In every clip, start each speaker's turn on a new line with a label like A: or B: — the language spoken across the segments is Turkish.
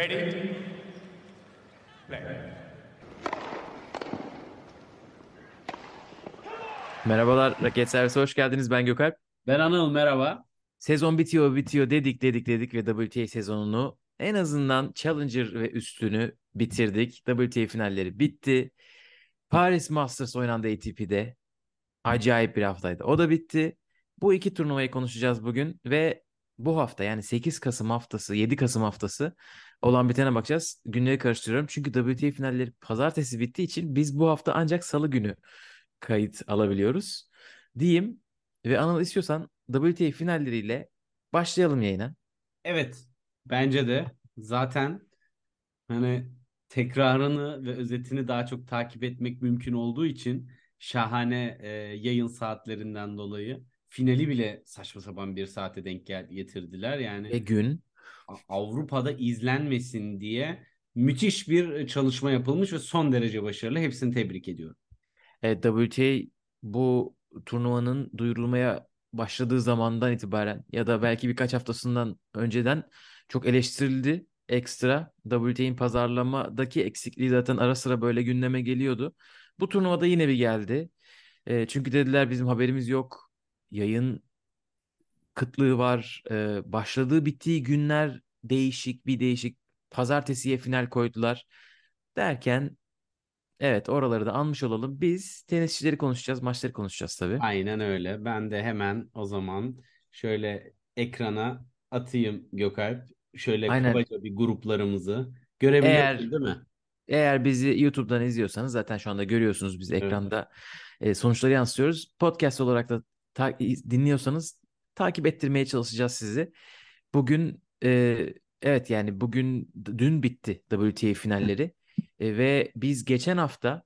A: Ready? Play.
B: Merhabalar Raket Servise hoş geldiniz. Ben Gökalp.
C: Ben Anıl merhaba.
B: Sezon bitiyor bitiyor dedik dedik dedik ve WTA sezonunu en azından Challenger ve üstünü bitirdik. WTA finalleri bitti. Paris Masters oynandı ATP'de. Acayip bir haftaydı. O da bitti. Bu iki turnuvayı konuşacağız bugün ve bu hafta yani 8 Kasım haftası, 7 Kasım haftası olan bitene bakacağız. Günleri karıştırıyorum çünkü WTA finalleri pazartesi bittiği için biz bu hafta ancak salı günü kayıt alabiliyoruz. Diyeyim ve Anıl istiyorsan WTA finalleriyle başlayalım yayına.
C: Evet bence de zaten hani tekrarını ve özetini daha çok takip etmek mümkün olduğu için şahane e, yayın saatlerinden dolayı finali bile saçma sapan bir saate denk gel getirdiler. Yani
B: Ve gün
C: Avrupa'da izlenmesin diye müthiş bir çalışma yapılmış ve son derece başarılı. Hepsini tebrik ediyorum.
B: e, WTA bu turnuvanın duyurulmaya başladığı zamandan itibaren ya da belki birkaç haftasından önceden çok eleştirildi. Ekstra WTA'nin pazarlamadaki eksikliği zaten ara sıra böyle gündeme geliyordu. Bu turnuvada yine bir geldi. E, çünkü dediler bizim haberimiz yok. Yayın kıtlığı var. E, başladığı bittiği günler değişik bir değişik. Pazartesiye final koydular. Derken evet oraları da almış olalım. Biz tenisçileri konuşacağız, maçları konuşacağız tabii.
C: Aynen öyle. Ben de hemen o zaman şöyle ekrana atayım Gökalp. Şöyle
B: Aynen.
C: kabaca bir gruplarımızı görebiliyorsun
B: Eğer
C: değil mi?
B: eğer bizi YouTube'dan izliyorsanız zaten şu anda görüyorsunuz biz
C: Evet.
B: ekranda e, sonuçları yansıtıyoruz. Podcast olarak da ta- dinliyorsanız takip ettirmeye çalışacağız sizi. Bugün e, evet yani bugün dün bitti WTA finalleri E, ve biz geçen hafta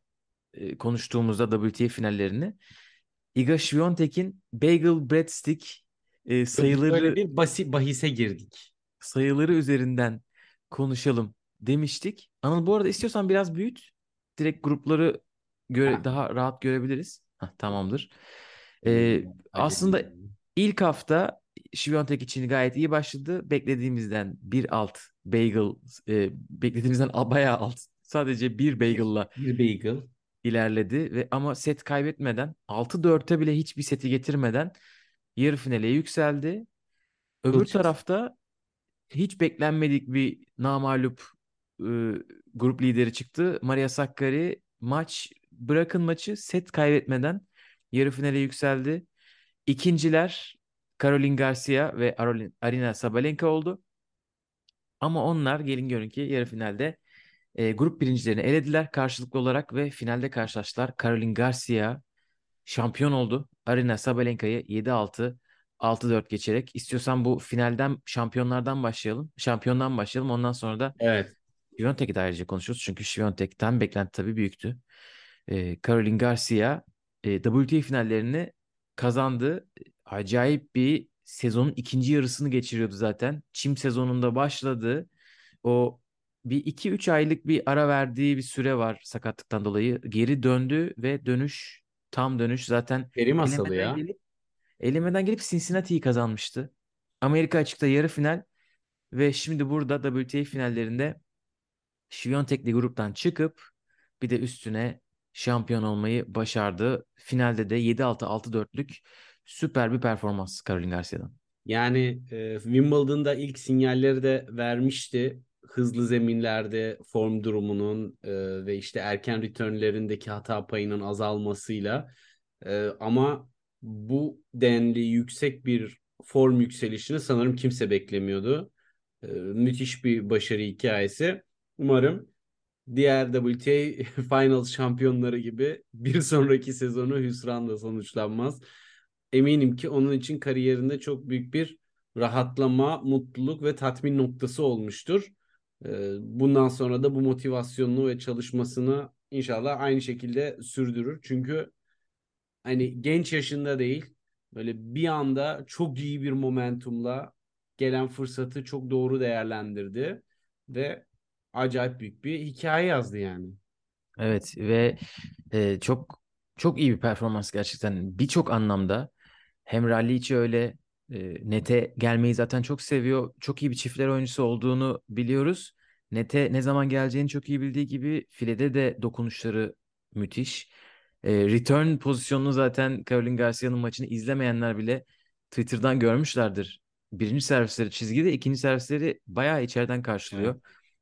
B: e, konuştuğumuzda WTA finallerini Iga Świątek'in Bagel Breadstick e,
C: Böyle
B: sayıları
C: bir basit bahise girdik.
B: sayıları üzerinden konuşalım demiştik. Anıl bu arada istiyorsan biraz büyüt. Direkt grupları göre
C: Ha.
B: daha rahat görebiliriz. Hah, tamamdır. Ee, aslında. İlk hafta Świątek için gayet iyi başladı. Beklediğimizden bir alt bagel, e, beklediğimizden bayağı alt. Sadece bir bagel'la
C: bir bagel.
B: ilerledi ve ama set kaybetmeden 6-4'e bile hiçbir seti getirmeden yarı finale yükseldi. Öbür
C: Kılçık.
B: tarafta hiç beklenmedik bir namağlup e, grup lideri çıktı. Maria Sakkari maç bırakın maçı set kaybetmeden yarı finale yükseldi. İkinciler Caroline Garcia ve Arina Sabalenka oldu. Ama onlar gelin görün ki yarı finalde e, grup birincilerini elediler karşılıklı olarak ve finalde karşılaştılar. Caroline Garcia şampiyon oldu. Arina Sabalenka'yı 7-6, 6-4 geçerek. İstiyorsan bu finalden şampiyonlardan başlayalım. Şampiyondan başlayalım. Ondan sonra da
C: Evet.
B: Świątek'i de ayrıca konuşuruz. Çünkü Świątek'ten beklenti tabii büyüktü. Ee, Caroline Garcia e, WTA finallerini kazandı. Acayip bir sezonun ikinci yarısını geçiriyordu zaten. Çim sezonunda başladı. O bir iki üç aylık bir ara verdiği bir süre var sakatlıktan dolayı. Geri döndü ve dönüş tam dönüş zaten
C: Peri masalı ya.
B: gelip elemeden gelip Cincinnati'yi kazanmıştı. Amerika açıkta yarı final ve şimdi burada WTA finallerinde Świątek'li gruptan çıkıp bir de üstüne şampiyon olmayı başardı. Finalde de 7-6 6-4'lük süper bir performans Caroline Garcia'dan.
C: Yani e, Wimbledon'da ilk sinyalleri de vermişti. Hızlı zeminlerde form durumunun e, ve işte erken returnlerindeki hata payının azalmasıyla. E, ama bu denli yüksek bir form yükselişini sanırım kimse beklemiyordu. E, müthiş bir başarı hikayesi. Umarım diğer WTA Finals şampiyonları gibi bir sonraki sezonu hüsranla sonuçlanmaz. Eminim ki onun için kariyerinde çok büyük bir rahatlama, mutluluk ve tatmin noktası olmuştur. Ee, Bundan sonra da bu motivasyonunu ve çalışmasını inşallah aynı şekilde sürdürür. Çünkü hani genç yaşında değil, böyle bir anda çok iyi bir momentumla gelen fırsatı çok doğru değerlendirdi ve acayip büyük bir hikaye yazdı yani.
B: Evet ve e, çok çok iyi bir performans gerçekten birçok anlamda. Hem rally içi öyle e, nete gelmeyi zaten çok seviyor. Çok iyi bir çiftler oyuncusu olduğunu biliyoruz. Nete ne zaman geleceğini çok iyi bildiği gibi filede de dokunuşları müthiş. E, return pozisyonunu zaten Caroline Garcia'nın maçını izlemeyenler bile Twitter'dan görmüşlerdir. Birinci servisleri çizgide, ikinci servisleri bayağı içeriden karşılıyor.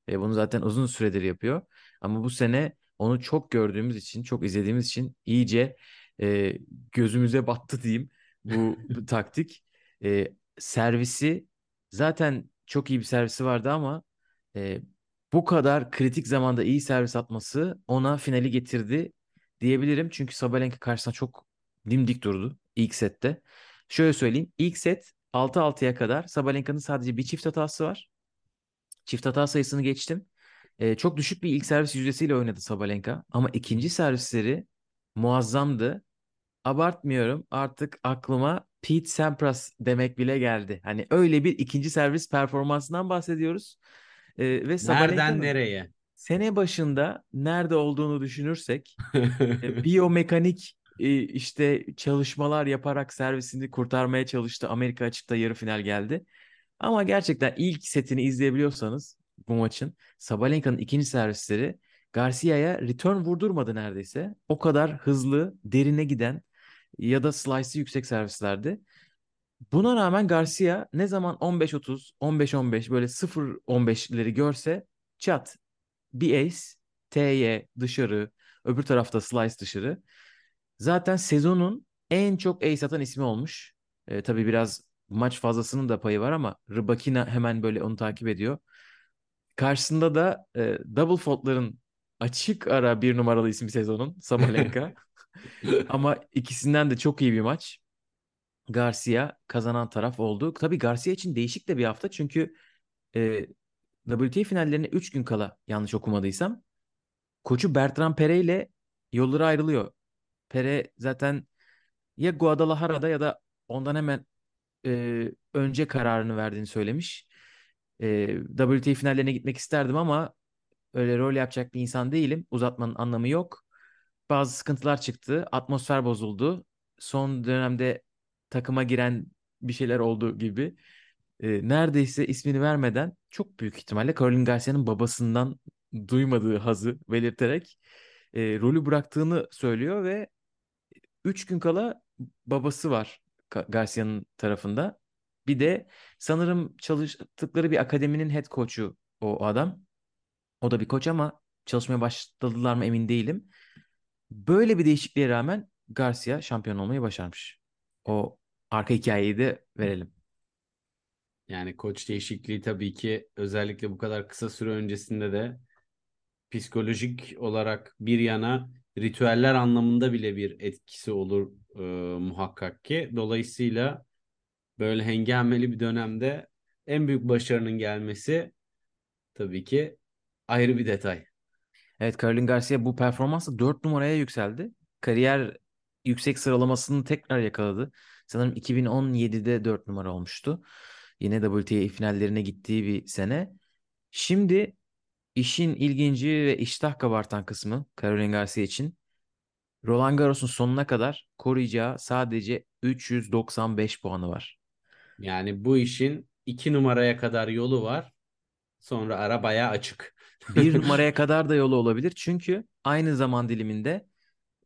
B: E, bunu zaten uzun süredir yapıyor. Ama bu sene onu çok gördüğümüz için, çok izlediğimiz için iyice e, gözümüze battı diyeyim bu, bu taktik. E, servisi zaten çok iyi bir servisi vardı ama e, bu kadar kritik zamanda iyi servis atması ona finali getirdi diyebilirim. Çünkü Sabalenka karşısında çok dimdik durdu ilk sette. Şöyle söyleyeyim. ilk set 6-6'ya kadar Sabalenka'nın sadece bir çift hatası var. Çift hata sayısını geçtim. Ee, çok düşük bir ilk servis yüzdesiyle oynadı Sabalenka. Ama ikinci servisleri muazzamdı. Abartmıyorum. Artık aklıma Pete Sampras demek bile geldi. Hani öyle bir ikinci servis performansından bahsediyoruz. Ee, ve
C: Nereden nereye?
B: sene başında nerede olduğunu düşünürsek e, biyomekanik e, işte çalışmalar yaparak servisini kurtarmaya çalıştı. Amerika açıkta yarı final geldi. Ama gerçekten ilk setini izleyebiliyorsanız bu maçın Sabalenka'nın ikinci servisleri Garcia'ya return vurdurmadı neredeyse. O kadar hızlı, derine giden ya da slice'ı yüksek servislerdi. Buna rağmen Garcia ne zaman 15-30, 15-15 böyle 0-15'leri görse çat bir ace, TY dışarı, öbür tarafta slice dışarı. Zaten sezonun en çok ace atan ismi olmuş. E, tabii biraz maç fazlasının da payı var ama Rybakina hemen böyle onu takip ediyor. Karşısında da e, double fault'ların açık ara bir numaralı ismi sezonun Sabalenka. ama ikisinden de çok iyi bir maç. Garcia kazanan taraf oldu. Tabii Garcia için değişik de bir hafta çünkü e, WTA finallerine 3 gün kala yanlış okumadıysam koçu Bertrand Pere ile yolları ayrılıyor. Pere zaten ya Guadalajara'da ya da ondan hemen e, önce kararını verdiğini söylemiş. E, WTA finallerine gitmek isterdim ama öyle rol yapacak bir insan değilim. Uzatmanın anlamı yok. Bazı sıkıntılar çıktı. Atmosfer bozuldu. Son dönemde takıma giren bir şeyler oldu gibi. E, neredeyse ismini vermeden çok büyük ihtimalle Caroline Garcia'nın babasından duymadığı hazı belirterek e, rolü bıraktığını söylüyor ve 3 gün kala babası var Garcia'nın tarafında. Bir de sanırım çalıştıkları bir akademinin head coach'u o adam. O da bir koç ama çalışmaya başladılar mı emin değilim. Böyle bir değişikliğe rağmen Garcia şampiyon olmayı başarmış. O arka hikayeyi de verelim.
C: Yani koç değişikliği tabii ki özellikle bu kadar kısa süre öncesinde de psikolojik olarak bir yana ritüeller anlamında bile bir etkisi olur e, muhakkak ki. Dolayısıyla böyle hengameli bir dönemde en büyük başarının gelmesi tabii ki ayrı bir detay.
B: Evet Caroline Garcia bu performansla 4 numaraya yükseldi. Kariyer yüksek sıralamasını tekrar yakaladı. Sanırım 2017'de 4 numara olmuştu. Yine WTA finallerine gittiği bir sene. Şimdi işin ilginci ve iştah kabartan kısmı Caroline Garcia için Roland Garros'un sonuna kadar koruyacağı sadece 395 puanı var.
C: Yani bu işin iki numaraya kadar yolu var. Sonra ara bayağı açık.
B: Bir numaraya kadar da yolu olabilir. Çünkü aynı zaman diliminde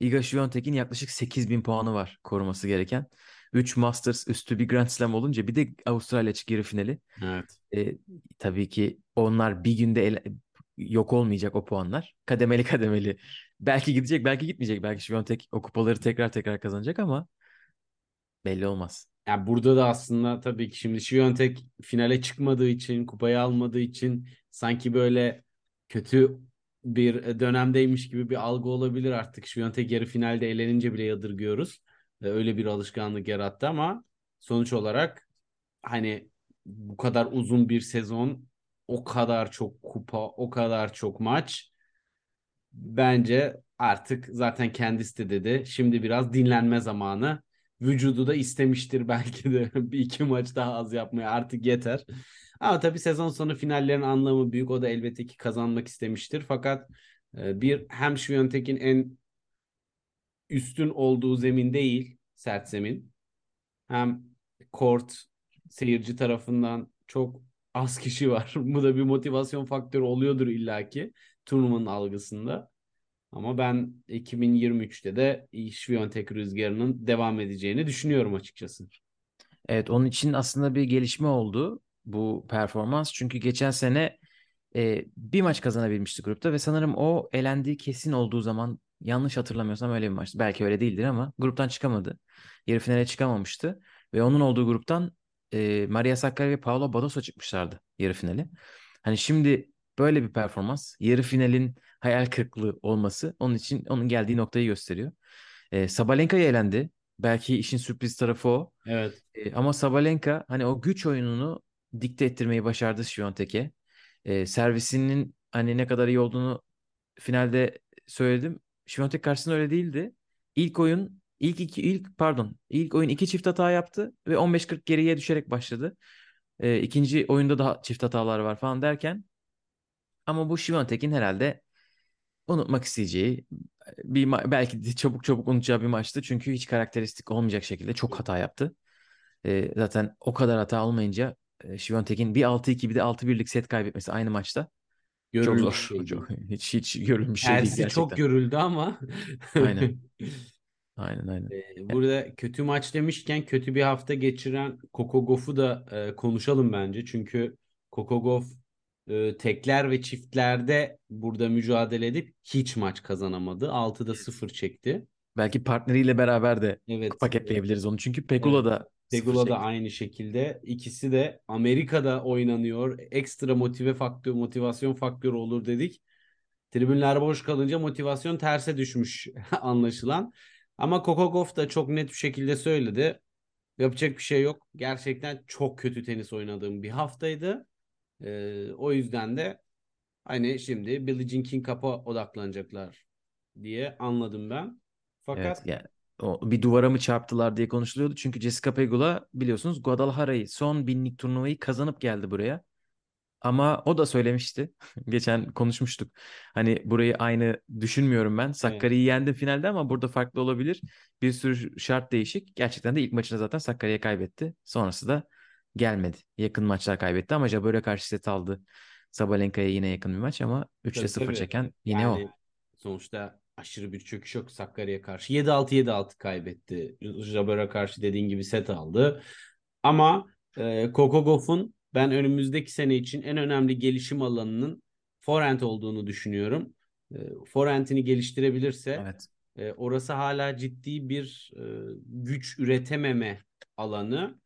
B: Iga Świątek'in yaklaşık 8000 puanı var koruması gereken. 3 Masters üstü bir Grand Slam olunca bir de Avustralya açık yarı finali.
C: Evet.
B: E, tabii ki onlar bir günde ele- yok olmayacak o puanlar. Kademeli kademeli. Belki gidecek, belki gitmeyecek. Belki Świątek o kupaları tekrar tekrar kazanacak ama belli olmaz.
C: Yani burada da aslında tabii ki şimdi Świątek finale çıkmadığı için, kupayı almadığı için sanki böyle kötü bir dönemdeymiş gibi bir algı olabilir artık. Świątek yarı finalde elenince bile yadırgıyoruz. Öyle bir alışkanlık yarattı ama sonuç olarak hani bu kadar uzun bir sezon, o kadar çok kupa, o kadar çok maç bence artık zaten kendisi de dedi. Şimdi biraz dinlenme zamanı. Vücudu da istemiştir belki de bir iki maç daha az yapmaya artık yeter. Ama tabii sezon sonu finallerin anlamı büyük. O da elbette ki kazanmak istemiştir. Fakat e, bir hem Świątek'in en üstün olduğu zemin değil, sert zemin. Hem kort seyirci tarafından çok az kişi var. Bu da bir motivasyon faktörü oluyordur illaki turnuvanın algısında. Ama ben 2023'te de Şviyontek rüzgarının devam edeceğini düşünüyorum açıkçası.
B: Evet onun için aslında bir gelişme oldu bu performans. Çünkü geçen sene e, bir maç kazanabilmişti grupta ve sanırım o elendiği kesin olduğu zaman yanlış hatırlamıyorsam öyle bir maçtı. Belki öyle değildir ama gruptan çıkamadı. Yarı finale çıkamamıştı ve onun olduğu gruptan e, Maria Sakkari ve Paolo Badosa çıkmışlardı yarı finale. Hani şimdi böyle bir performans yarı finalin hayal kırıklığı olması onun için onun geldiği noktayı gösteriyor. E, Sabalenka'ya elendi. Belki işin sürpriz tarafı o.
C: Evet.
B: E, ama Sabalenka hani o güç oyununu dikte ettirmeyi başardı Świątek'e. E, servisinin hani ne kadar iyi olduğunu finalde söyledim. Świątek karşısında öyle değildi. İlk oyun ilk iki ilk pardon ilk oyun iki çift hata yaptı ve 15-40 geriye düşerek başladı. E, ikinci oyunda daha çift hatalar var falan derken ama bu Świątek'in herhalde unutmak isteyeceği bir belki de çabuk çabuk unutacağı bir maçtı. Çünkü hiç karakteristik olmayacak şekilde çok hata yaptı. E, zaten o kadar hata olmayınca e, Świątek'in bir 6-2 bir de 6-1'lik set kaybetmesi aynı maçta.
C: Görülmüş
B: çok zor.
C: şey.
B: Çok, hiç hiç görülmüş şey değil
C: Tersi
B: gerçekten.
C: çok görüldü ama.
B: Aynen. Aynen aynen.
C: Ee, Burada kötü maç demişken kötü bir hafta geçiren Coco Gauff'u da e, konuşalım bence. Çünkü Gauff e, tekler ve çiftlerde burada mücadele edip hiç maç kazanamadı. 6'da 0 çekti.
B: Belki partneriyle beraber de
C: Evet.
B: paketleyebiliriz onu. Çünkü Pegula
C: Evet.
B: da
C: Pegula da aynı şekilde. İkisi de Amerika'da oynanıyor. Ekstra motive faktör, motivasyon faktörü olur dedik. Tribünler boş kalınca motivasyon terse düşmüş anlaşılan. Ama Gauff da çok net bir şekilde söyledi. Yapacak bir şey yok. Gerçekten çok kötü tenis oynadığım bir haftaydı. Ee, o yüzden de hani şimdi Billie Jean King Cup'a odaklanacaklar diye anladım ben. Fakat
B: Evet, yani o bir duvara mı çarptılar diye konuşuluyordu. Çünkü Jessica Pegula biliyorsunuz Guadalajara'yı son binlik turnuvayı kazanıp geldi buraya. Ama o da söylemişti. Geçen konuşmuştuk. Hani burayı aynı düşünmüyorum ben. Sakarya'yı yendim finalde ama burada farklı olabilir. Bir sürü şart değişik. Gerçekten de ilk maçında zaten Sakarya'ya kaybetti. Sonrası da gelmedi. Yakın maçlar kaybetti ama Jabeur'e karşı set aldı. Sabalenka'ya yine yakın bir maç ama 3'te
C: Tabii,
B: 0
C: tabii.
B: çeken yine
C: yani
B: o.
C: sonuçta aşırı bir çöküş yok Sakarya'ya karşı. 7-6 7-6 kaybetti. Jabeur'e karşı dediğin gibi set aldı. Ama e, Coco Gauff'un ben önümüzdeki sene için en önemli gelişim alanının forehand olduğunu düşünüyorum. E, forehand'ini geliştirebilirse
B: Evet.
C: e, orası hala ciddi bir e, güç üretememe alanı.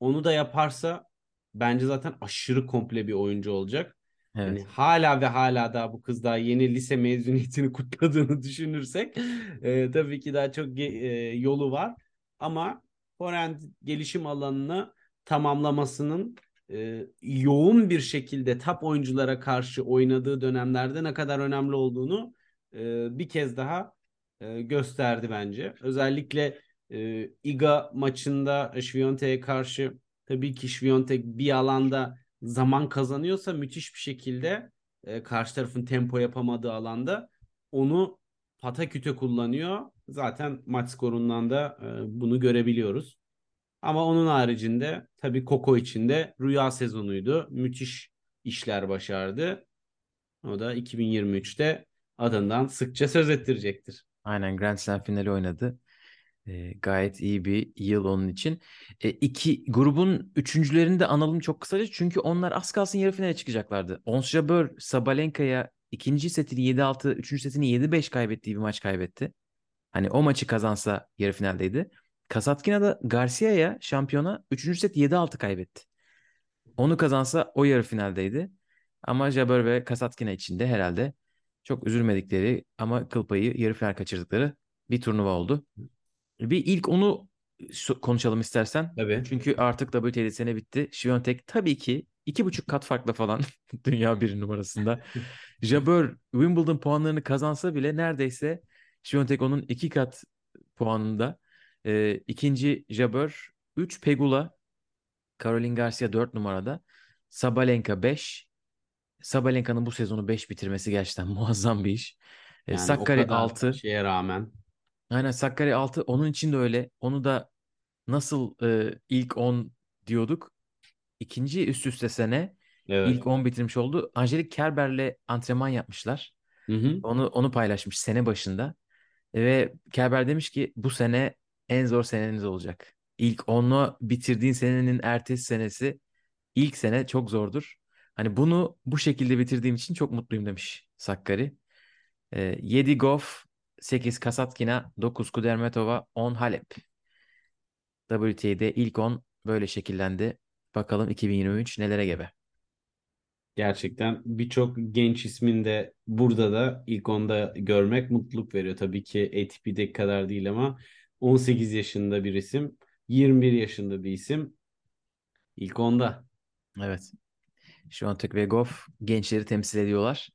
C: Onu da yaparsa bence zaten aşırı komple bir oyuncu olacak.
B: Evet.
C: Yani hala ve hala daha bu kız daha yeni lise mezuniyetini kutladığını düşünürsek e, tabii ki daha çok ge- e, yolu var. Ama forehand gelişim alanını tamamlamasının e, yoğun bir şekilde top oyunculara karşı oynadığı dönemlerde ne kadar önemli olduğunu e, bir kez daha e, gösterdi bence. Özellikle e, Iga maçında Świątek'e karşı tabii ki Świątek bir alanda zaman kazanıyorsa müthiş bir şekilde e, karşı tarafın tempo yapamadığı alanda onu pataküte kullanıyor. Zaten maç skorundan da e, bunu görebiliyoruz. Ama onun haricinde tabii Koko için de rüya sezonuydu. Müthiş işler başardı. O da 2023'te adından sıkça söz ettirecektir.
B: Aynen Grand Slam finali oynadı. Ee, gayet iyi bir yıl onun için. E, iki grubun üçüncülerini de analım çok kısaca. Çünkü onlar az kalsın yarı finale çıkacaklardı. Ons Jabeur Sabalenka'ya ikinci setini 7-6, üçüncü setini 7-5 kaybettiği bir maç kaybetti. Hani o maçı kazansa yarı finaldeydi. Kasatkina da Garcia'ya şampiyona üçüncü set 7-6 kaybetti. Onu kazansa o yarı finaldeydi. Ama Jabeur ve Kasatkina için de herhalde çok üzülmedikleri ama kıl payı yarı final kaçırdıkları bir turnuva oldu. Bir ilk onu konuşalım istersen.
C: Tabii.
B: Çünkü artık WTA'de sene bitti. Świątek tabii ki iki buçuk kat farklı falan dünya bir numarasında. Jabeur Wimbledon puanlarını kazansa bile neredeyse Świątek onun iki kat puanında. Ee, ikinci Jabeur, 3 Pegula, Caroline Garcia 4 numarada, Sabalenka 5. Sabalenka'nın bu sezonu 5 bitirmesi gerçekten muazzam bir iş. Ee,
C: Yani
B: Sakkari
C: kadar
B: 6.
C: şeye rağmen
B: Aynen Sakkari 6 onun için de öyle. Onu da nasıl e, ilk 10 diyorduk. İkinci üst üste sene
C: Evet.
B: İlk 10 bitirmiş oldu. Angelique Kerber'le antrenman yapmışlar.
C: Hı hı.
B: Onu onu paylaşmış sene başında. Ve Kerber demiş ki bu sene en zor seneniz olacak. İlk 10'u bitirdiğin senenin ertesi senesi ilk sene çok zordur. Hani bunu bu şekilde bitirdiğim için çok mutluyum demiş Sakkari. Ee, 7 Goff, 8 Kasatkina, 9 Kudermetova, 10 Halep. WTA'de ilk 10 böyle şekillendi. Bakalım 2023 nelere gebe.
C: Gerçekten birçok genç ismin de burada da ilk onda görmek mutluluk veriyor. Tabii ki ATP'deki kadar değil ama 18 yaşında bir isim, 21 yaşında bir isim ilk onda.
B: Evet. Şuantek ve Goff gençleri temsil ediyorlar.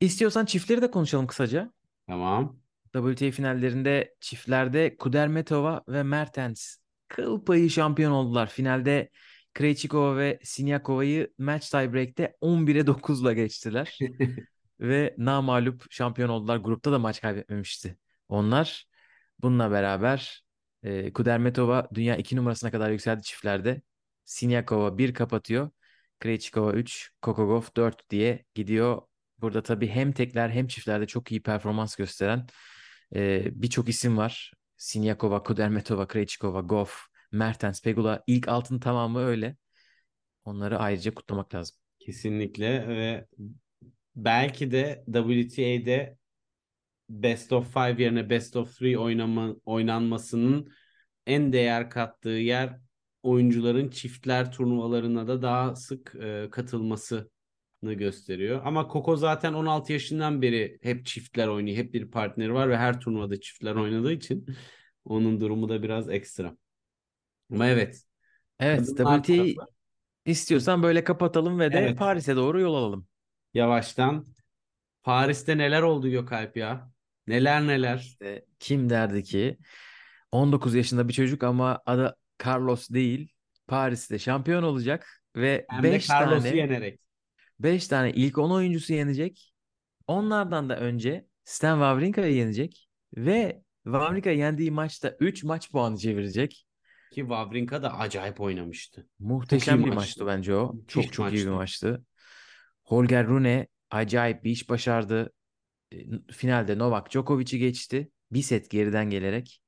B: İstiyorsan çiftleri de konuşalım kısaca.
C: Tamam.
B: WTA finallerinde çiftlerde Kudermetova ve Mertens kıl payı şampiyon oldular. Finalde Krejcikova ve Sinyakova'yı match tiebreak'te 11'e 9'la geçtiler. ve namağlup şampiyon oldular. Grupta da maç kaybetmemişti. Onlar bununla beraber e, Kudermetova dünya 2 numarasına kadar yükseldi çiftlerde. Sinyakova 1 kapatıyor. Krejcikova 3, Kokogov 4 diye gidiyor. Burada tabii hem tekler hem çiftlerde çok iyi performans gösteren e, birçok isim var. Sinyakova, Kudermetova, Krejcikova, Goff, Mertens, Pegula. ilk altın tamamı öyle. Onları ayrıca kutlamak lazım.
C: Kesinlikle ve belki de WTA'de Best of 5 yerine Best of 3 oynama, oynanmasının en değer kattığı yer oyuncuların çiftler turnuvalarına da daha sık e, katılmasını gösteriyor. Ama Koko zaten 16 yaşından beri hep çiftler oynuyor. Hep bir partneri var ve her turnuvada çiftler oynadığı için onun durumu da biraz ekstra. Ama evet.
B: Evet,
C: tarafı
B: istiyorsan böyle kapatalım ve de
C: Evet.
B: Paris'e doğru yol alalım.
C: yavaştan. Paris'te neler oldu Gökalp ya? Neler neler.
B: İşte kim derdi ki 19 yaşında bir çocuk ama adı Carlos değil. Paris'te şampiyon olacak ve
C: Hem de
B: 5
C: Carlos'u
B: tane
C: yenerek.
B: 5 tane ilk 10 oyuncusu yenecek. Onlardan da önce Stan Wawrinka'yı yenecek ve Wawrinka'yı yendiği maçta 3 maç puanı çevirecek.
C: Ki Wawrinka da acayip oynamıştı.
B: Muhteşem bir
C: maçtı.
B: maçtı bence o.
C: Müthiş
B: Çok çok iyi bir
C: maçtı.
B: maçtı. Holger Rune acayip bir iş başardı. E, Finalde Novak Djokovic'i geçti. Bir set geriden gelerek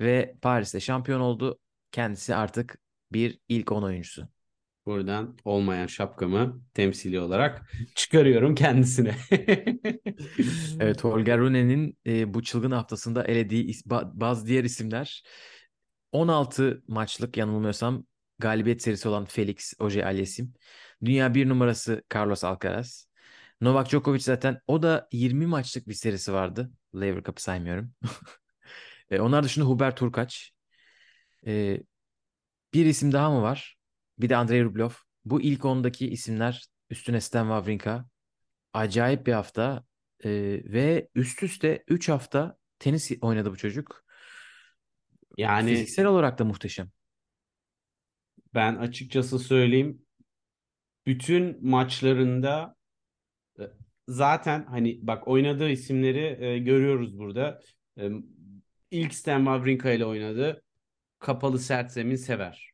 B: ve Paris'te şampiyon oldu. Kendisi artık bir ilk 10 oyuncusu.
C: Buradan olmayan şapkamı temsili olarak çıkarıyorum kendisine.
B: Evet Holger Rune'nin e, bu çılgın haftasında elediği is- ba- bazı diğer isimler 16 maçlık yanılmıyorsam galibiyet serisi olan Felix Auger-Aliassime. Dünya bir numarası Carlos Alcaraz. Novak Djokovic zaten o da 20 maçlık bir serisi vardı. Lever Cup'ı saymıyorum. E, onlar dışında Hubert Hurkacz. E, bir isim daha mı var? Bir de Andrei Rublev. Bu ilk ondaki isimler üstüne Stan Wawrinka. Acayip bir hafta E, ve üst üste 3 hafta tenis oynadı bu çocuk.
C: Yani
B: Fiziksel olarak da muhteşem.
C: ben açıkçası söyleyeyim bütün maçlarında zaten hani bak oynadığı isimleri e, görüyoruz burada. E, ilk Stan Wawrinka ile oynadı. Kapalı sert zemin sever.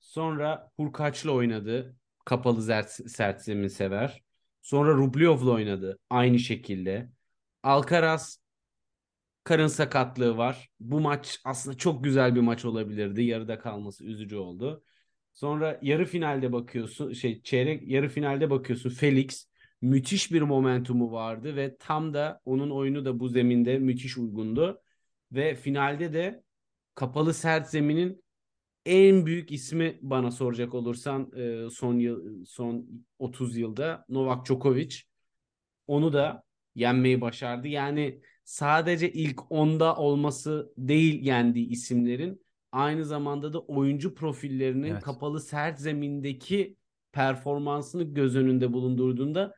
C: Sonra Hurkaç'la oynadı. Kapalı sert, sert zemin sever. Sonra Rublev'la oynadı. Aynı şekilde. Alcaraz karın sakatlığı var. Bu maç aslında çok güzel bir maç olabilirdi. Yarıda kalması üzücü oldu. Sonra yarı finalde bakıyorsun, şey çeyrek yarı finalde bakıyorsun Felix müthiş bir momentumu vardı ve tam da onun oyunu da bu zeminde müthiş uygundu. Ve finalde de kapalı sert zeminin en büyük ismi bana soracak olursan e, son yıl son 30 yılda Novak Djokovic onu da yenmeyi başardı. Yani sadece ilk 10'da olması değil yendiği isimlerin aynı zamanda da oyuncu profillerinin
B: Evet.
C: kapalı sert zemindeki performansını göz önünde bulundurduğunda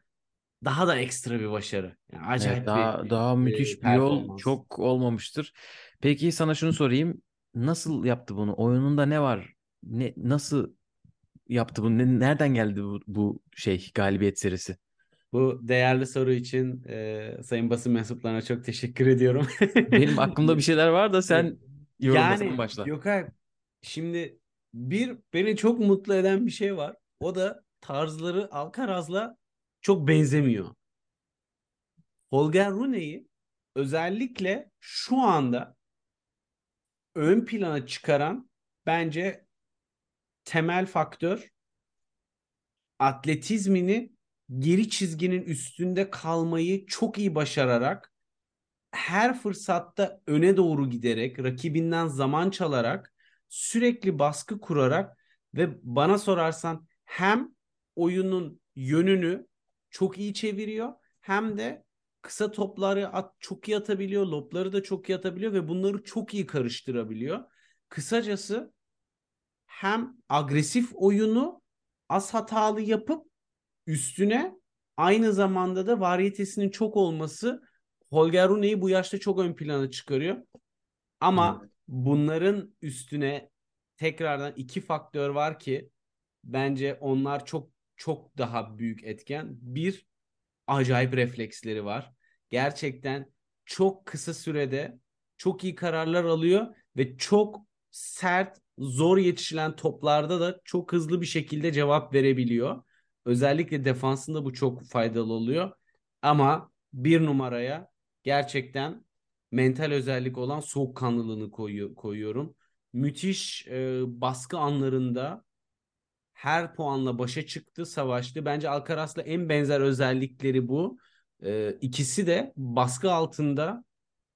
C: daha da ekstra bir başarı. Yani acayip
B: Evet, daha
C: bir
B: daha müthiş bir yol çok olmamıştır. Peki sana şunu sorayım. Nasıl yaptı bunu? Oyununda ne var? Ne nasıl yaptı bunu? Ne- nereden geldi bu, bu şey galibiyet serisi?
C: Bu değerli soru için e, sayın basın mensuplarına çok teşekkür ediyorum.
B: Benim aklımda bir şeyler var da sen yorumlasana başla.
C: Gökay şimdi bir beni çok mutlu eden bir şey var. O da tarzları Alcaraz'la çok benzemiyor. Holger Rune'yi özellikle şu anda ön plana çıkaran bence temel faktör atletizmini geri çizginin üstünde kalmayı çok iyi başararak her fırsatta öne doğru giderek rakibinden zaman çalarak sürekli baskı kurarak ve bana sorarsan hem oyunun yönünü çok iyi çeviriyor hem de kısa topları at, çok iyi atabiliyor, lopları da çok iyi atabiliyor ve bunları çok iyi karıştırabiliyor. Kısacası hem agresif oyunu az hatalı yapıp üstüne aynı zamanda da variyetesinin çok olması Holger Rune'yi bu yaşta çok ön plana çıkarıyor. Ama evet. bunların üstüne tekrardan iki faktör var ki bence onlar çok çok daha büyük etken. Bir acayip refleksleri var. Gerçekten çok kısa sürede çok iyi kararlar alıyor ve çok sert, zor yetişilen toplarda da çok hızlı bir şekilde cevap verebiliyor. Özellikle defansında bu çok faydalı oluyor. Ama bir numaraya gerçekten mental özellik olan soğukkanlılığını koyu, koyuyorum. Müthiş e, baskı anlarında her puanla başa çıktı, savaştı. Bence Alcaraz'la en benzer özellikleri bu. E, ikisi de baskı altında,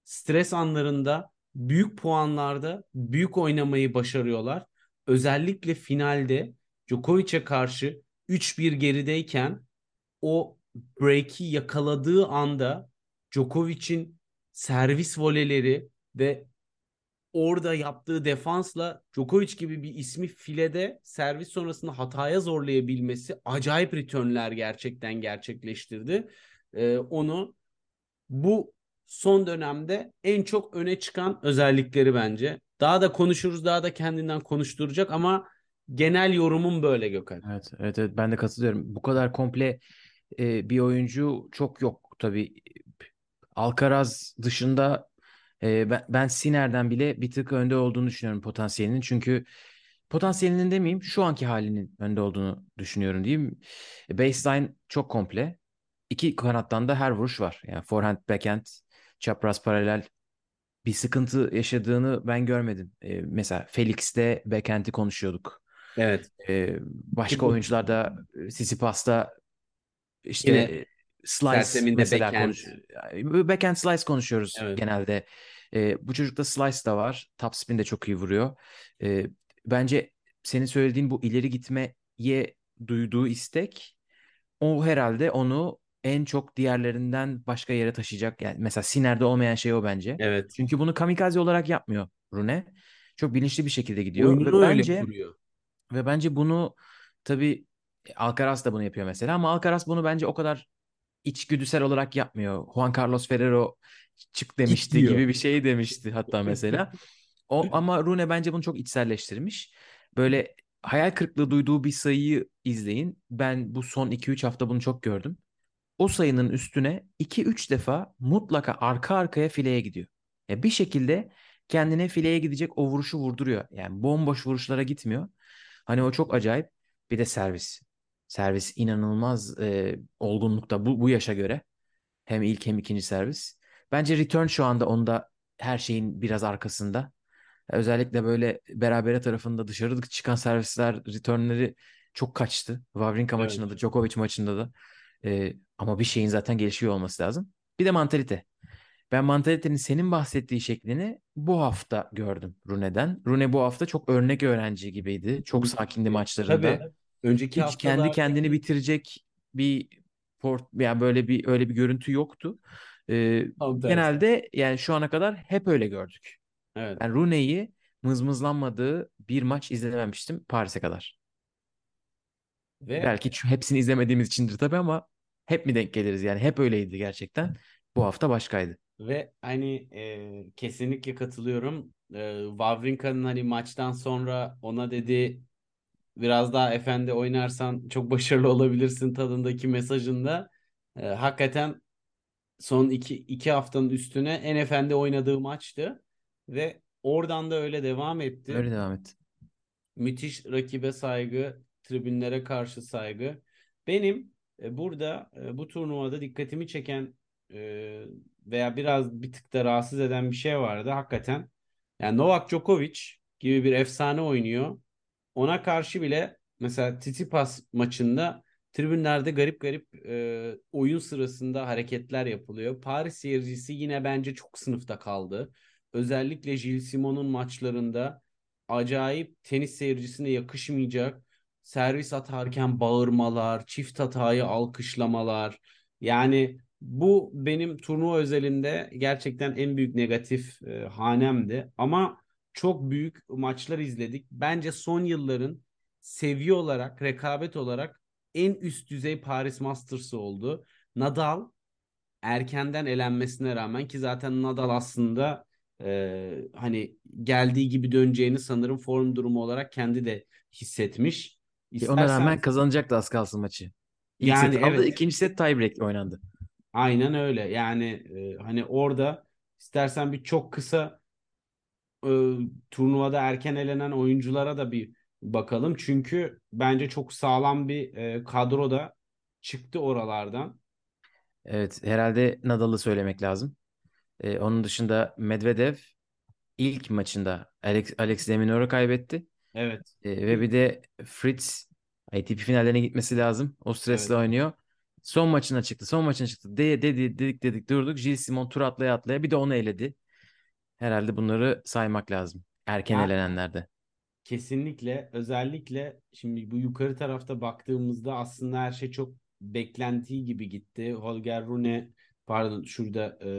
C: stres anlarında, büyük puanlarda büyük oynamayı başarıyorlar. Özellikle finalde Djokovic'e karşı 3-1 gerideyken o break'i yakaladığı anda Djokovic'in servis voleleri ve orada yaptığı defansla Djokovic gibi bir ismi filede servis sonrasında hataya zorlayabilmesi acayip returnler gerçekten gerçekleştirdi. Ee, onu bu son dönemde en çok öne çıkan özellikleri bence. Daha da konuşuruz, daha da kendinden konuşturacak ama genel yorumum böyle Gökhan.
B: Evet, evet, evet ben de katılıyorum. Bu kadar komple e, bir oyuncu çok yok tabii. Alcaraz dışında e, ben, ben Siner'den bile bir tık önde olduğunu düşünüyorum potansiyelinin. Çünkü potansiyelinin demeyeyim şu anki halinin önde olduğunu düşünüyorum diyeyim. Baseline çok komple. İki kanattan da her vuruş var. Yani forehand, backhand, çapraz paralel bir sıkıntı yaşadığını ben görmedim. E, mesela Felix'te backhand'i konuşuyorduk.
C: Evet.
B: E, başka oyuncularda Sisipas'ta işte Yine Slice mesela backhand. konuş slice konuşuyoruz evet. genelde. E, bu çocukta slice da var. Top spin de çok iyi vuruyor. E, bence senin söylediğin bu ileri gitmeye duyduğu istek o herhalde onu en çok diğerlerinden başka yere taşıyacak. Yani mesela Siner'de olmayan şey o bence.
C: Evet.
B: Çünkü bunu kamikaze olarak yapmıyor Rune. Çok bilinçli bir şekilde gidiyor. Oyununu ve bence, kuruyor. Ve bence bunu tabii Alcaraz da bunu yapıyor mesela ama Alcaraz bunu bence o kadar içgüdüsel olarak yapmıyor. Juan Carlos Ferrero çık demişti Gitmiyor. gibi bir şey demişti hatta mesela. O ama Rune bence bunu çok içselleştirmiş. Böyle hayal kırıklığı duyduğu bir sayıyı izleyin. Ben bu son 2-3 hafta bunu çok gördüm. O sayının üstüne 2-3 defa mutlaka arka arkaya fileye gidiyor. Ya bir şekilde kendine fileye gidecek o vuruşu vurduruyor. Yani bomboş vuruşlara gitmiyor. Hani o çok acayip. Bir de servis. Servis inanılmaz e, olgunlukta bu, bu yaşa göre. Hem ilk hem ikinci servis. Bence return şu anda onda her şeyin biraz arkasında. Özellikle böyle berabere tarafında dışarı çıkan servisler, returnleri çok kaçtı. Wawrinka evet. maçında da, Djokovic maçında da. Ee, ama bir şeyin zaten gelişiyor olması lazım. Bir de mantalite. Ben mantalitenin senin bahsettiği şeklini bu hafta gördüm Rune'den. Rune bu hafta çok örnek öğrenci gibiydi. Çok sakindi maçlarında.
C: Tabii. Önceki
B: Hiç kendi kendini bitirecek bir port yani böyle bir öyle bir görüntü yoktu. Ee, genelde yani şu ana kadar hep öyle gördük.
C: Evet.
B: Ben Rooney'i mızmızlanmadığı bir maç izlememiştim Paris'e kadar. Ve belki hepsini izlemediğimiz içindir tabii ama hep mi denk geliriz yani hep öyleydi gerçekten. Bu hafta başkaydı.
C: Ve hani e, kesinlikle katılıyorum. E, Wawrinka'nın hani maçtan sonra ona dedi biraz daha efendi oynarsan çok başarılı olabilirsin tadındaki mesajında e, hakikaten son iki, iki haftanın üstüne en efendi oynadığı maçtı ve oradan da öyle devam etti.
B: Öyle devam etti.
C: Müthiş rakibe saygı, tribünlere karşı saygı. Benim e, burada e, bu turnuvada dikkatimi çeken e, veya biraz bir tık da rahatsız eden bir şey vardı hakikaten. Yani Novak Djokovic gibi bir efsane oynuyor. Ona karşı bile mesela Tsitsipas maçında tribünlerde garip garip e, oyun sırasında hareketler yapılıyor. Paris seyircisi yine bence çok sınıfta kaldı. Özellikle Gilles Simon'un maçlarında acayip tenis seyircisine yakışmayacak servis atarken bağırmalar, çift hatayı alkışlamalar. Yani bu benim turnuva özelinde gerçekten en büyük negatif e, hanemdi. Ama çok büyük maçlar izledik. Bence son yılların seviye olarak, rekabet olarak en üst düzey Paris Masters'ı oldu. Nadal erkenden elenmesine rağmen ki zaten Nadal aslında e, hani geldiği gibi döneceğini sanırım form durumu olarak kendi de hissetmiş.
B: İstersen... Ona rağmen kazanacaktı az kalsın maçı. İlk
C: Yani
B: set aldı,
C: evet.
B: ikinci set tiebreak oynandı.
C: Aynen öyle. Yani e, hani orada istersen bir çok kısa e, turnuvada erken elenen oyunculara da bir bakalım. Çünkü bence çok sağlam bir e, kadro da çıktı oralardan.
B: Evet, herhalde Nadal'ı söylemek lazım. Ee, onun dışında Medvedev ilk maçında Alex, Alex de Minaur'u kaybetti.
C: Evet.
B: Ee, ve bir de Fritz ATP finallerine gitmesi lazım. O stresle
C: Evet.
B: oynuyor. Son maçına çıktı. Son maçına çıktı. De, dedi, dedik dedik durduk. Gilles Simon tur atlaya atlaya bir de onu eledi. Herhalde bunları saymak lazım. Erken
C: Ya-
B: elenenlerde.
C: Kesinlikle özellikle şimdi bu yukarı tarafta baktığımızda aslında her şey çok beklentiyi gibi gitti. Holger Rune pardon şurada e,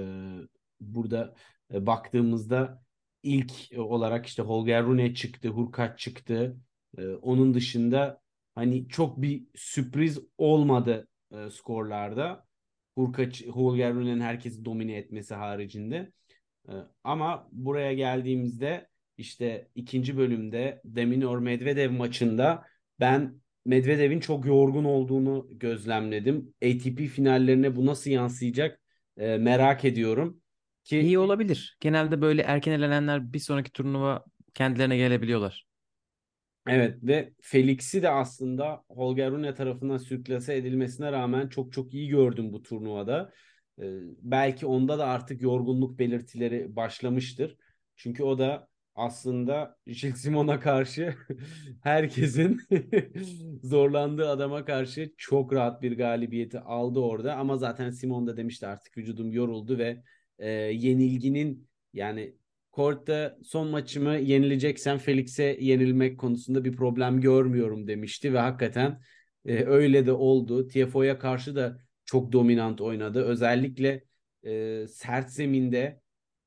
C: burada e, baktığımızda ilk olarak işte Holger Rune çıktı, Hurkacz çıktı. E, onun dışında hani çok bir sürpriz olmadı e, skorlarda. Hurkacz, Holger Rune'nin herkesi domine etmesi haricinde. E, ama buraya geldiğimizde işte ikinci bölümde Deminor Medvedev maçında ben Medvedev'in çok yorgun olduğunu gözlemledim. ATP finallerine bu nasıl yansıyacak e, merak ediyorum. Ki
B: İyi olabilir. Genelde böyle erken elenenler bir sonraki turnuva kendilerine gelebiliyorlar.
C: Evet ve Felix'i de aslında Holger Rune tarafından sürklase edilmesine rağmen çok çok iyi gördüm bu turnuvada. Belki onda da artık yorgunluk belirtileri başlamıştır. Çünkü o da aslında Gilles Simon'a karşı herkesin zorlandığı adama karşı çok rahat bir galibiyeti aldı orada. Ama zaten Simon da demişti artık vücudum yoruldu ve e, yenilginin yani Kort'ta son maçımı yenileceksem Felix'e yenilmek konusunda bir problem görmüyorum demişti ve hakikaten e, öyle de oldu. TFO'ya karşı da çok dominant oynadı. Özellikle e, sert zeminde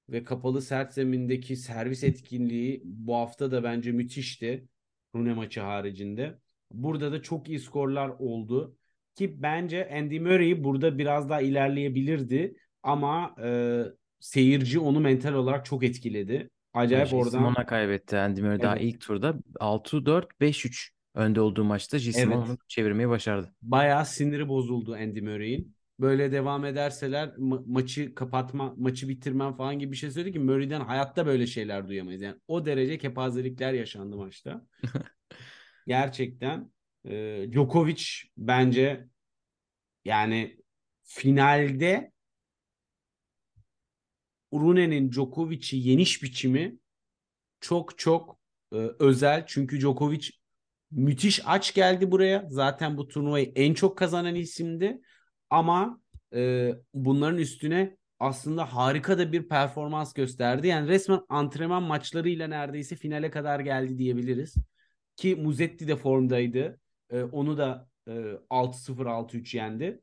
C: ve kapalı sert zemindeki servis etkinliği bu hafta da bence müthişti. Rune maçı haricinde. Burada da çok iyi skorlar oldu. Ki bence Andy Murray burada biraz daha ilerleyebilirdi. Ama e, seyirci onu mental olarak çok etkiledi. Acayip
B: Gilles
C: oradan
B: Simon'a kaybetti Andy Murray daha
C: Evet.
B: ilk turda 6-4, 5-3 önde olduğu maçta Simon
C: Evet.
B: onu çevirmeyi başardı.
C: bayağı siniri bozuldu Andy Murray'in. Böyle devam ederseler ma- maçı kapatma, maçı bitirmem falan gibi bir şey söyledi ki Murray'den hayatta böyle şeyler duyamayız. Yani o derece kepazelikler yaşandı maçta. Gerçekten e, Djokovic bence yani finalde Rune'nin Djokovic'i yeniş biçimi çok çok e, özel. Çünkü Djokovic müthiş aç geldi buraya. Zaten bu turnuvayı en çok kazanan isimdi. Ama e, bunların üstüne aslında harika da bir performans gösterdi. Yani resmen antrenman maçlarıyla neredeyse finale kadar geldi diyebiliriz. Ki Muzetti de formdaydı. E, onu da e, 6-0 6-3 yendi.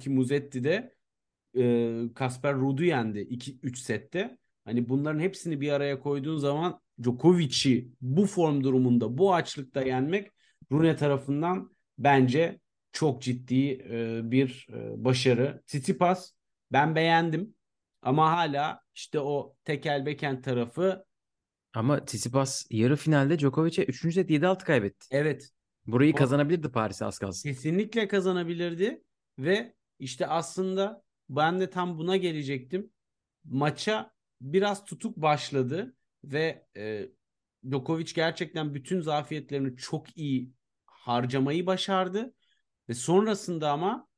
C: Ki Muzetti de e, Kasper Ruud'u yendi 2-3 sette. Hani bunların hepsini bir araya koyduğun zaman Djokovic'i bu form durumunda bu açlıkta yenmek Rune tarafından bence çok ciddi e, bir e, başarı. Tsitsipas ben beğendim ama hala işte o tekel backhand tarafı
B: Ama Tsitsipas yarı finalde Djokovic'e 3. set 7-6 kaybetti.
C: evet
B: Burayı
C: O-
B: kazanabilirdi Paris'e az kalsın.
C: kesinlikle kazanabilirdi ve işte aslında ben de tam buna gelecektim. Maça biraz tutuk başladı ve e, Djokovic gerçekten bütün zafiyetlerini çok iyi harcamayı başardı. Ve sonrasında ama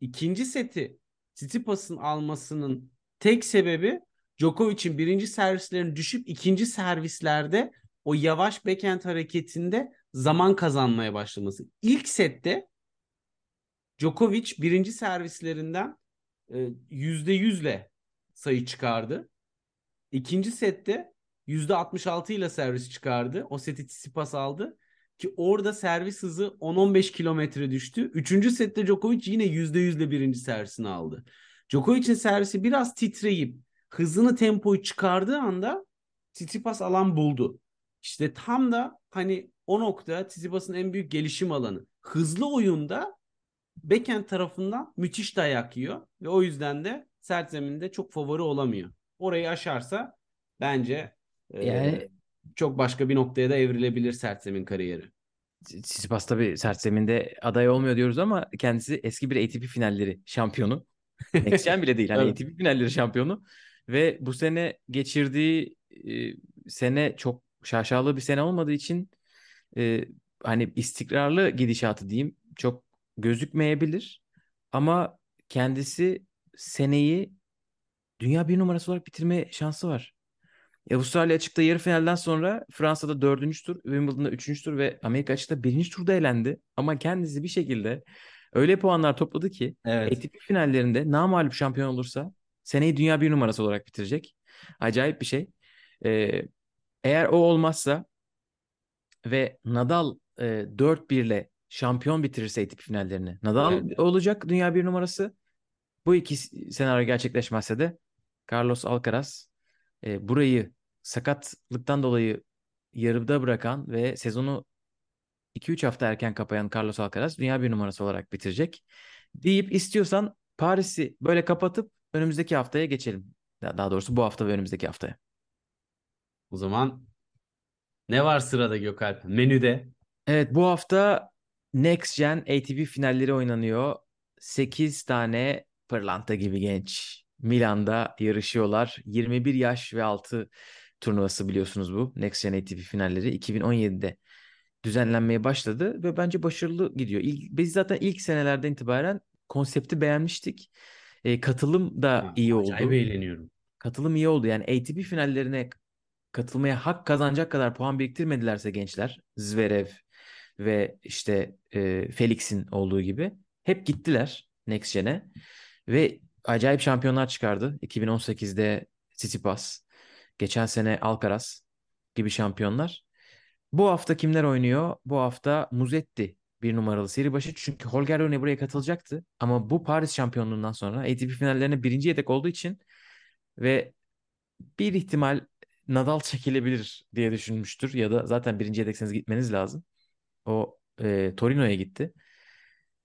C: ikinci seti Tsitsipas'ın almasının tek sebebi Djokovic'in birinci servislerini düşüp ikinci servislerde o yavaş backhand hareketinde zaman kazanmaya başlaması. İlk sette Djokovic birinci servislerinden e, yüzde yüzle sayı çıkardı. İkinci sette yüzde 66 ile servis çıkardı. O seti Tsitsipas aldı. Ki orada servis hızı 10-15 kilometre düştü. Üçüncü sette Djokovic yine yüzde yüzle birinci servisini aldı. Djokovic'in servisi biraz titreyip hızını tempoyu çıkardığı anda Tsitsipas alan buldu. İşte tam da hani o nokta Tsitsipas'ın en büyük gelişim alanı. Hızlı oyunda backhand tarafından müthiş dayak yiyor ve o yüzden de sert zeminde çok favori olamıyor. Orayı aşarsa bence yani e, çok başka bir noktaya da evrilebilir sert zemin kariyeri.
B: Tsitsipas tabii sert zeminde aday olmuyor diyoruz ama kendisi eski bir ATP finalleri şampiyonu. Next Gen bile değil. Hani evet. ATP finalleri şampiyonu. Ve bu sene geçirdiği e, sene çok şaşalı bir sene olmadığı için e, hani istikrarlı gidişatı diyeyim çok gözükmeyebilir. Ama kendisi seneyi dünya bir numarası olarak bitirme şansı var. Avustralya açıkta yarı finalden sonra Fransa'da dördüncü tur, Wimbledon'da üçüncü tur ve Amerika açıkta birinci turda elendi. Ama kendisi bir şekilde öyle puanlar topladı ki evet. ATP finallerinde namalup şampiyon olursa seneyi dünya bir numarası olarak bitirecek. Acayip bir şey. Ee, eğer o olmazsa ve Nadal e, 4-1 ile şampiyon bitirirse ATP finallerini. Nadal evet. olacak dünya bir numarası. Bu iki senaryo gerçekleşmezse de Carlos Alcaraz e, burayı sakatlıktan dolayı yarıda bırakan ve sezonu 2-3 hafta erken kapayan Carlos Alcaraz dünya bir numarası olarak bitirecek. Deyip istiyorsan Paris'i böyle kapatıp önümüzdeki haftaya geçelim. Daha doğrusu bu hafta ve önümüzdeki haftaya.
C: O zaman ne var sırada Gökalp? Menüde.
B: Evet bu hafta Next Gen ATP finalleri oynanıyor. 8 tane pırlanta gibi genç Milan'da yarışıyorlar. 21 yaş ve altı turnuvası biliyorsunuz bu. Next Gen ATP finalleri 2017'de düzenlenmeye başladı ve bence başarılı gidiyor. İlk, biz zaten ilk senelerden itibaren konsepti beğenmiştik. E, katılım da ha, iyi oldu.
C: Acayip eğleniyorum.
B: Katılım iyi oldu. Yani ATP finallerine katılmaya hak kazanacak kadar puan biriktirmedilerse gençler Zverev ve işte e, Felix'in olduğu gibi hep gittiler Next Gen'e ve acayip şampiyonlar çıkardı. 2018'de Tsitsipas, geçen sene Alcaraz gibi şampiyonlar. Bu hafta kimler oynuyor? Bu hafta Muzetti bir numaralı seri başı. Çünkü Holger Rune buraya katılacaktı. Ama bu Paris şampiyonluğundan sonra ATP finallerine birinci yedek olduğu için ve bir ihtimal Nadal çekilebilir diye düşünmüştür. Ya da zaten birinci yedekseniz gitmeniz lazım. O e, Torino'ya gitti.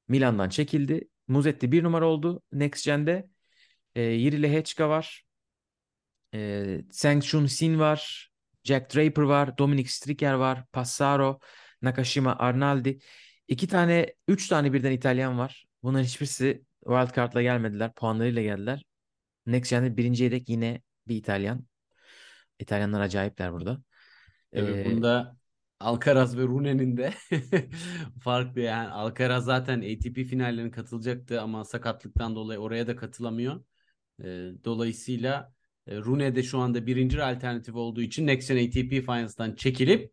B: Milan'dan çekildi. Muzetti bir numara oldu. Next Gen'de e, Yiri Lehechka var. E, Zheng Chun-Sin var. Jack Draper var. Dominic Stricker var. Passaro, Nakashima, Arnaldi. İki tane, üç tane birden İtalyan var. Bunların hiçbirisi wildcard'la gelmediler. Puanlarıyla geldiler. Next Gen'de birinci yedek yine bir İtalyan. İtalyanlar acayipler burada.
C: Evet, ee, bunda Alcaraz ve Rune'nin de farklı yani Alcaraz zaten ATP finallerine katılacaktı ama sakatlıktan dolayı oraya da katılamıyor. E, dolayısıyla e, Rune de şu anda birinci alternatif olduğu için Next Gen ATP Finals'tan çekilip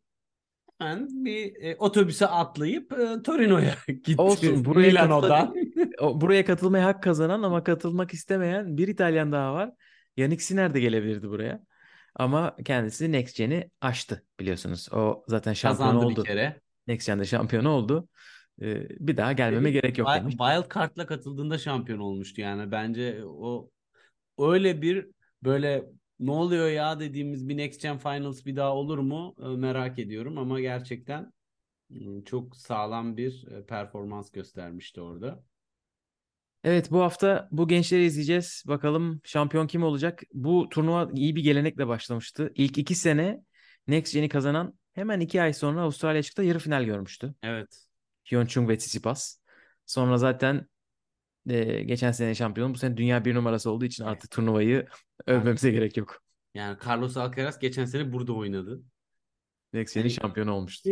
C: hemen bir e, otobüse atlayıp e, Torino'ya gitti.
B: Olsun buraya Milano'dan. buraya katılmaya hak kazanan ama katılmak istemeyen bir İtalyan daha var. Yannick Sinner de gelebilirdi buraya. Ama kendisi Next Gen'i aştı biliyorsunuz. O zaten şampiyon Kazandı oldu. bir kere. Next Gen'de şampiyon oldu. Ee, bir daha gelmeme gerek yok demiş.
C: Wild Card'la katıldığında şampiyon olmuştu yani. Bence o öyle bir böyle ne oluyor ya dediğimiz bir Next Gen Finals bir daha olur mu ee, merak ediyorum ama gerçekten ıı, çok sağlam bir e, performans göstermişti orada.
B: Evet bu hafta bu gençleri izleyeceğiz. Bakalım şampiyon kim olacak? Bu turnuva iyi bir gelenekle başlamıştı. İlk iki sene Next Gen'i kazanan hemen iki ay sonra Avustralya çıktı yarı final görmüştü.
C: Evet.
B: Hyunchung ve Tsitsipas. Sonra zaten e, geçen sene şampiyon bu sene dünya bir numarası olduğu için artık turnuvayı övmemize gerek yok.
C: Yani Carlos Alcaraz geçen sene burada oynadı.
B: Next Gen'in
C: Hani-
B: şampiyonu olmuştu.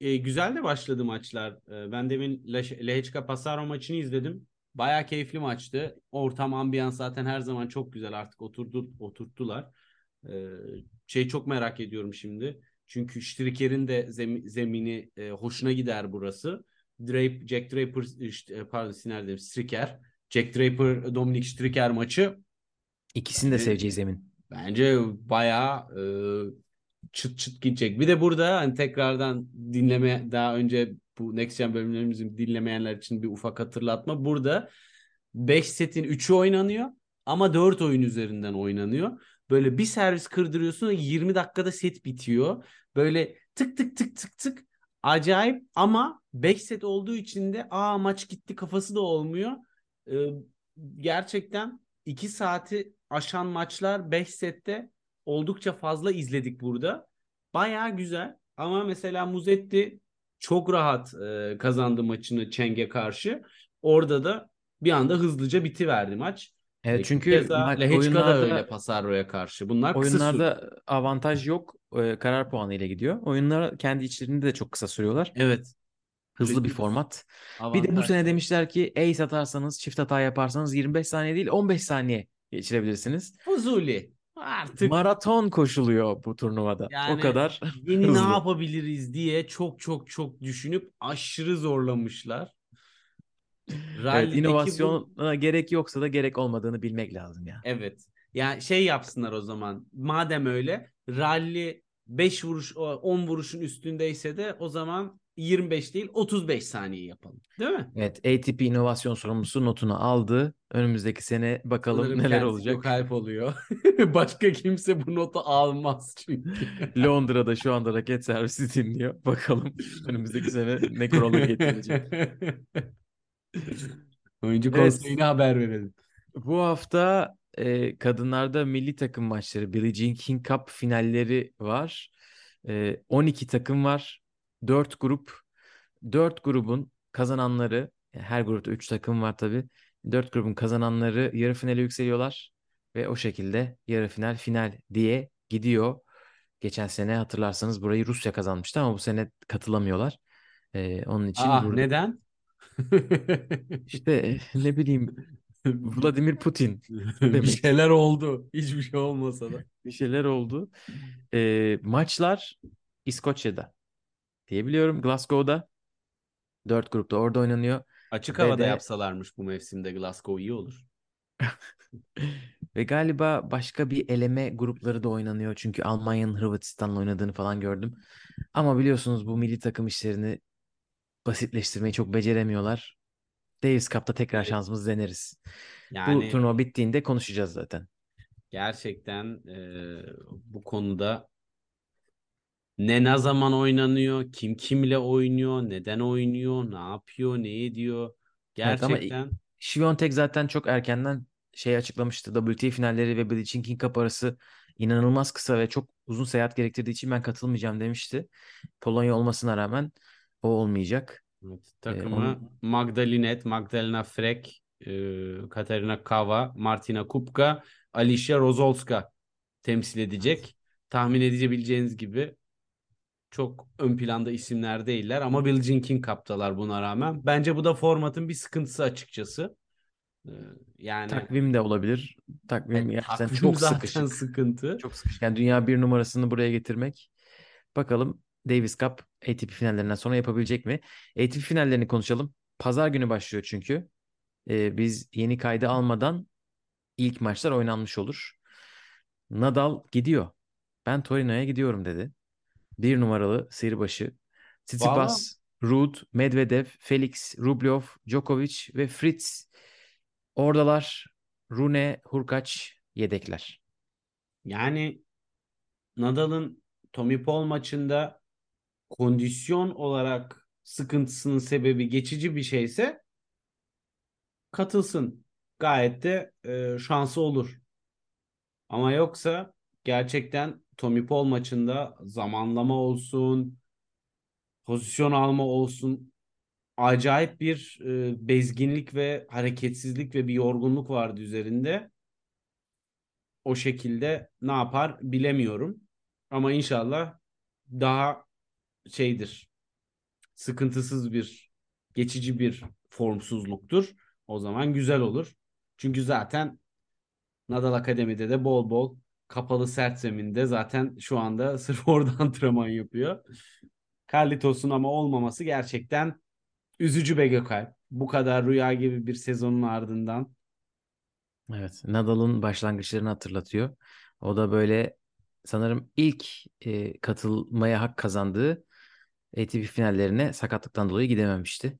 C: E, güzel de başladı maçlar. E, ben demin Le- Lehečka Passaro maçını izledim. Bayağı keyifli maçtı. Ortam, ambiyans zaten her zaman çok güzel. Artık oturdu, oturttular. E, şey çok merak ediyorum şimdi. Çünkü Striker'in de zemi- zemini e, hoşuna gider burası. Drape, Jack Draper, işte, pardon Siner dedim, Striker. Jack Draper, Dominic Striker maçı
B: İkisini de
C: Evet.
B: seveceği zemin.
C: Bence bayağı e, çıt çıt gidecek. Bir de burada hani tekrardan dinleme daha önce bu Next Gen bölümlerimizi dinlemeyenler için bir ufak hatırlatma. Burada 5 setin 3'ü oynanıyor ama 4 oyun üzerinden oynanıyor. Böyle bir servis kırdırıyorsun 20 dakikada set bitiyor. Böyle tık tık tık tık tık acayip ama 5 set olduğu için de aa maç gitti kafası da olmuyor. Ee, gerçekten 2 saati aşan maçlar 5 sette oldukça fazla izledik burada. Bayağı güzel ama mesela Muzetti çok rahat e, kazandı maçını Çeng'e karşı. Orada da bir anda hızlıca bitiverdi maç.
B: Evet çünkü
C: keza
B: ma-
C: Lehečka da
B: oyunlarda
C: öyle Passarro'ya karşı. Bunlar kısa sürdü.
B: oyunlarda avantaj yok. e, karar puanı ile gidiyor. Oyunlar kendi içlerinde de çok kısa sürüyorlar.
C: Evet.
B: Hızlı bir
C: Düz
B: format. Bir de bu
C: avantaj.
B: sene demişler ki ace atarsanız, çift hata yaparsanız 25 saniye değil 15 saniye geçirebilirsiniz.
C: Fuzuli. Artık
B: Maraton koşuluyor bu turnuvada.
C: Yani
B: o kadar
C: yeni
B: hızlı.
C: ne yapabiliriz diye çok çok çok düşünüp aşırı zorlamışlar.
B: Evet,
C: Rally'deki bu-
B: inovasyona gerek yoksa da gerek olmadığını bilmek lazım ya.
C: Evet. Yani şey yapsınlar o zaman. Madem öyle rally 5 vuruş o 10 vuruşun üstündeyse de o zaman 25 değil 35 saniye yapalım. Değil mi?
B: Evet, ATP inovasyon sorumlusu notunu aldı. Önümüzdeki sene bakalım
C: Sanırım
B: neler olacak.
C: Çok hype oluyor. Başka kimse bu notu almaz çünkü.
B: Londra'da şu anda raket servisi dinliyor. Bakalım önümüzdeki sene ne kuralı getirecek.
C: Oyuncu
B: Evet.
C: konseyine haber verelim.
B: Bu hafta e, kadınlarda milli takım maçları Billie Jean King Cup finalleri var. E, 12 takım var. 4 grup. 4 grubun kazananları yani her grupta 3 takım var tabii. 4 grubun kazananları yarı finale yükseliyorlar ve o şekilde yarı final final diye gidiyor. Geçen sene hatırlarsanız burayı Rusya kazanmıştı ama bu sene katılamıyorlar. E, onun için
C: Aa,
B: burada
C: neden?
B: işte e, ne bileyim Vladimir Putin
C: bir şeyler oldu. Hiçbir şey olmasa da.
B: bir şeyler oldu. Ee, maçlar İskoçya'da diyebiliyorum. Glasgow'da. Dört grupta orada oynanıyor.
C: Açık havada
B: de-
C: yapsalarmış bu mevsimde Glasgow iyi olur.
B: Ve galiba başka bir eleme grupları da oynanıyor. Çünkü Almanya'nın Hırvatistan'la oynadığını falan gördüm. Ama biliyorsunuz bu milli takım işlerini basitleştirmeyi çok beceremiyorlar. Davis Cup'ta tekrar
C: Evet.
B: şansımızı deneriz. Bu
C: Yani
B: turnuva bittiğinde konuşacağız zaten.
C: gerçekten e, bu konuda ne ne zaman oynanıyor, kim kimle oynuyor, neden oynuyor, ne yapıyor, ne ediyor.
B: Evet
C: Gerçekten
B: Świątek zaten çok erkenden şey açıklamıştı. WTA finalleri ve Billie King Cup arası inanılmaz kısa ve çok uzun seyahat gerektirdiği için ben katılmayacağım demişti. Polonya olmasına rağmen o olmayacak.
C: Evet, takımı
B: onu-
C: Magdalinet, Magdalena Frek, e, Katarina Kava, Martina Kupka, Alicia Rozolska temsil edecek. Tahmin edebileceğiniz gibi çok ön planda isimler değiller ama Billie Jean King Cup'talar buna rağmen. Bence bu da formatın bir sıkıntısı açıkçası. E, yani
B: Takvim de olabilir. Takvim
C: Evet,
B: gerçekten
C: takvim
B: çok
C: zaten
B: sıkışık.
C: sıkıntı.
B: Çok sıkışık. Yani dünya bir numarasını buraya getirmek. Bakalım Davis Cup ATP finallerinden sonra yapabilecek mi? ATP finallerini konuşalım. Pazar günü başlıyor çünkü. Ee, biz yeni kaydı almadan ilk maçlar oynanmış olur. Nadal gidiyor. Ben Torino'ya gidiyorum dedi. Bir numaralı sihirbaşı. Tsitsipas, Ruud, Medvedev, Felix, Rublev, Djokovic ve Fritz. Oradalar Rune, Hurkaç yedekler.
C: Yani Nadal'ın Tommy Paul maçında kondisyon olarak sıkıntısının sebebi geçici bir şeyse katılsın. Gayet de e, şansı olur. Ama yoksa gerçekten Tommy Paul maçında zamanlama olsun, pozisyon alma olsun acayip bir e, bezginlik ve hareketsizlik ve bir yorgunluk vardı üzerinde. O şekilde ne yapar bilemiyorum. Ama inşallah daha şeydir. Sıkıntısız bir geçici bir formsuzluktur. O zaman güzel olur. Çünkü zaten Nadal Akademi'de de bol bol kapalı sert zeminde zaten şu anda sırf orada antrenman yapıyor. Carlitos'un ama olmaması gerçekten üzücü be Gökay. Bu kadar rüya gibi bir sezonun ardından.
B: Evet, Nadal'ın başlangıçlarını hatırlatıyor. O da böyle sanırım ilk e, katılmaya hak kazandığı ATP finallerine sakatlıktan dolayı gidememişti.